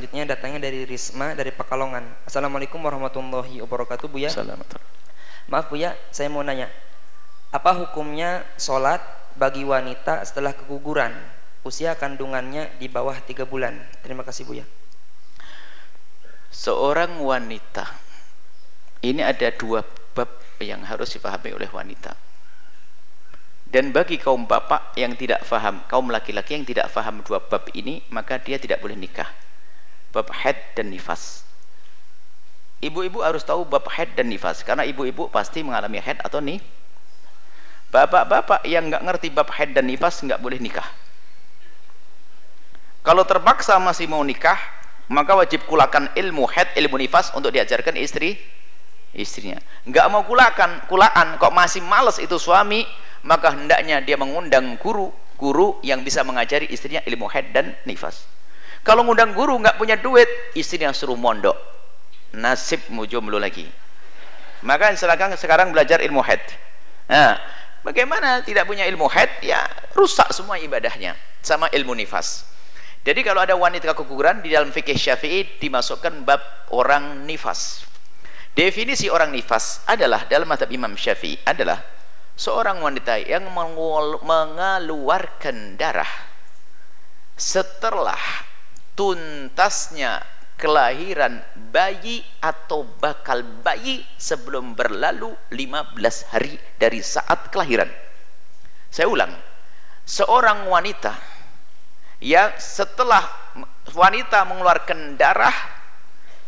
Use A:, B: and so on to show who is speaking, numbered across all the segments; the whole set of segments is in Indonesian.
A: selanjutnya datangnya dari Risma dari Pekalongan. Assalamualaikum warahmatullahi wabarakatuh, Bu ya. Maaf Bu ya, saya mau nanya. Apa hukumnya sholat bagi wanita setelah keguguran? Usia kandungannya di bawah tiga bulan. Terima kasih Bu ya.
B: Seorang wanita ini ada dua bab yang harus dipahami oleh wanita. Dan bagi kaum bapak yang tidak faham, kaum laki-laki yang tidak faham dua bab ini, maka dia tidak boleh nikah. Bab haid dan nifas. Ibu-ibu harus tahu bab haid dan nifas karena ibu-ibu pasti mengalami haid atau nih. Bapak-bapak yang nggak ngerti bab haid dan nifas nggak boleh nikah. Kalau terpaksa masih mau nikah, maka wajib kulakan ilmu haid, ilmu nifas untuk diajarkan istri istrinya. Nggak mau kulakan, kulaan kok masih males itu suami, maka hendaknya dia mengundang guru guru yang bisa mengajari istrinya ilmu haid dan nifas kalau ngundang guru nggak punya duit istrinya suruh mondok. Nasib jomblo lagi. Maka silakan sekarang belajar ilmu haid. Nah bagaimana tidak punya ilmu haid? Ya rusak semua ibadahnya sama ilmu nifas. Jadi kalau ada wanita keguguran di dalam fikih syafi'i dimasukkan bab orang nifas. Definisi orang nifas adalah dalam madhab imam syafi'i adalah seorang wanita yang mengeluarkan darah setelah tuntasnya kelahiran bayi atau bakal bayi sebelum berlalu 15 hari dari saat kelahiran. Saya ulang seorang wanita yang setelah wanita mengeluarkan darah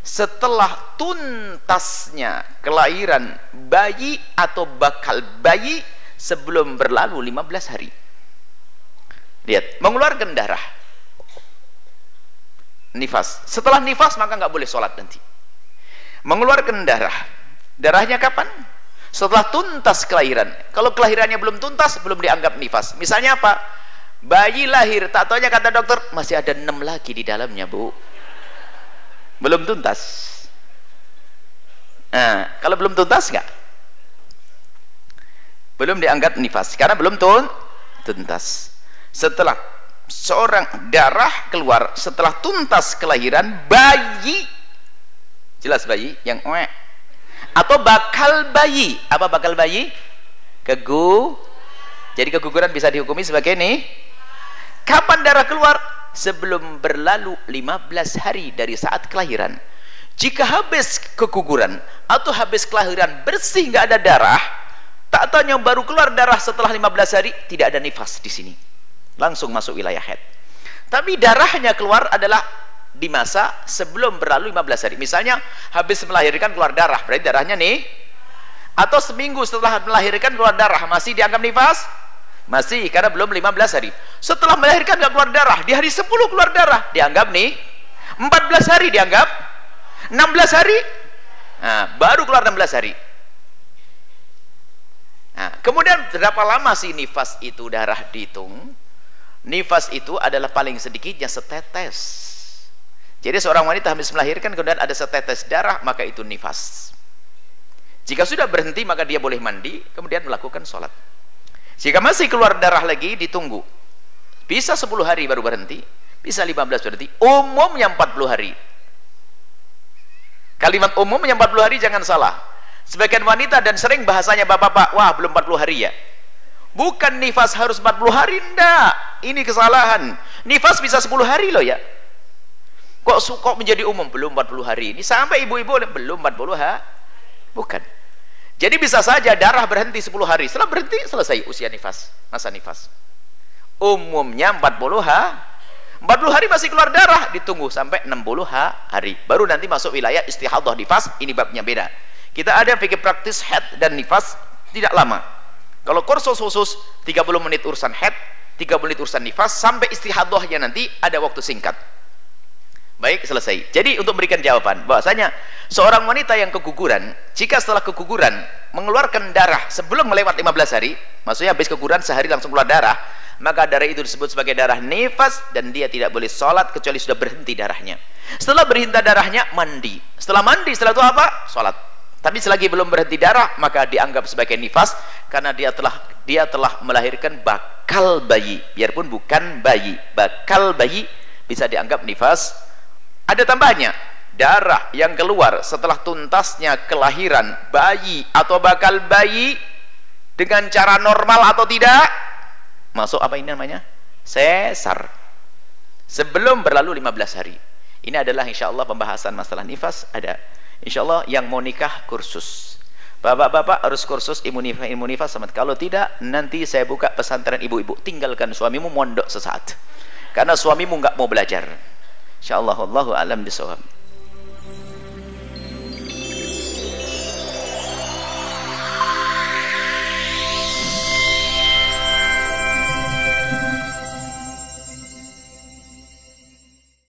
B: setelah tuntasnya kelahiran bayi atau bakal bayi sebelum berlalu 15 hari. Lihat mengeluarkan darah nifas. Setelah nifas maka nggak boleh sholat nanti. Mengeluarkan darah. Darahnya kapan? Setelah tuntas kelahiran. Kalau kelahirannya belum tuntas belum dianggap nifas. Misalnya apa? Bayi lahir. Tak kata dokter masih ada enam lagi di dalamnya bu. Belum tuntas. Nah kalau belum tuntas enggak belum dianggap nifas. Karena belum tun tuntas. Setelah seorang darah keluar setelah tuntas kelahiran bayi. Jelas bayi yang oe atau bakal bayi. Apa bakal bayi? Kegu. Jadi keguguran bisa dihukumi sebagai ini. Kapan darah keluar? Sebelum berlalu 15 hari dari saat kelahiran. Jika habis keguguran atau habis kelahiran bersih nggak ada darah tak tanya baru keluar darah setelah 15 hari tidak ada nifas di sini langsung masuk wilayah head. Tapi darahnya keluar adalah di masa sebelum berlalu 15 hari. Misalnya habis melahirkan keluar darah berarti darahnya nih atau seminggu setelah melahirkan keluar darah masih dianggap nifas? Masih karena belum 15 hari. Setelah melahirkan gak keluar darah di hari 10 keluar darah dianggap nih 14 hari dianggap 16 hari nah, baru keluar 16 hari. Nah, kemudian berapa lama sih nifas itu darah dihitung nifas itu adalah paling sedikitnya setetes. Jadi seorang wanita habis melahirkan kemudian ada setetes darah maka itu nifas. Jika sudah berhenti maka dia boleh mandi kemudian melakukan sholat. Jika masih keluar darah lagi ditunggu. Bisa 10 hari baru berhenti bisa 15 berhenti. Umumnya 40 hari. Kalimat umumnya 40 hari jangan salah. Sebagian wanita dan sering bahasanya bapak-bapak wah belum 40 hari ya bukan nifas harus 40 hari enggak ini kesalahan. Nifas bisa 10 hari loh ya. Kok kok menjadi umum? Belum 40 hari. Ini sampai ibu-ibu belum 40 hari bukan. Jadi bisa saja darah berhenti 10 hari. Setelah berhenti selesai usia nifas masa nifas. Umumnya 40 hari 40 hari masih keluar darah ditunggu sampai 60 hari. Baru nanti masuk wilayah istihadah nifas. Ini babnya beda. Kita ada pikir praktis head dan nifas tidak lama kalau kursus khusus 30 menit urusan head 30 menit urusan nifas sampai istihadahnya nanti ada waktu singkat Baik, selesai. Jadi untuk memberikan jawaban bahwasanya seorang wanita yang keguguran, jika setelah keguguran mengeluarkan darah sebelum melewat 15 hari, maksudnya habis keguguran sehari langsung keluar darah, maka darah itu disebut sebagai darah nifas dan dia tidak boleh sholat kecuali sudah berhenti darahnya. Setelah berhenti darahnya, mandi. Setelah mandi, setelah itu apa? Sholat. Tapi selagi belum berhenti darah, maka dianggap sebagai nifas karena dia telah dia telah melahirkan bakal bayi, biarpun bukan bayi, bakal bayi bisa dianggap nifas. Ada tambahnya darah yang keluar setelah tuntasnya kelahiran bayi atau bakal bayi dengan cara normal atau tidak? Masuk apa ini namanya? Sesar. Sebelum berlalu 15 hari. Ini adalah insya Allah pembahasan masalah nifas. Ada insya Allah yang mau nikah kursus. Bapak-bapak harus kursus imunifas, imunifas sama kalau tidak nanti saya buka pesantren ibu-ibu. Tinggalkan suamimu mondok sesaat. Karena suamimu nggak mau belajar. Insyaallah wallahu alam bisawab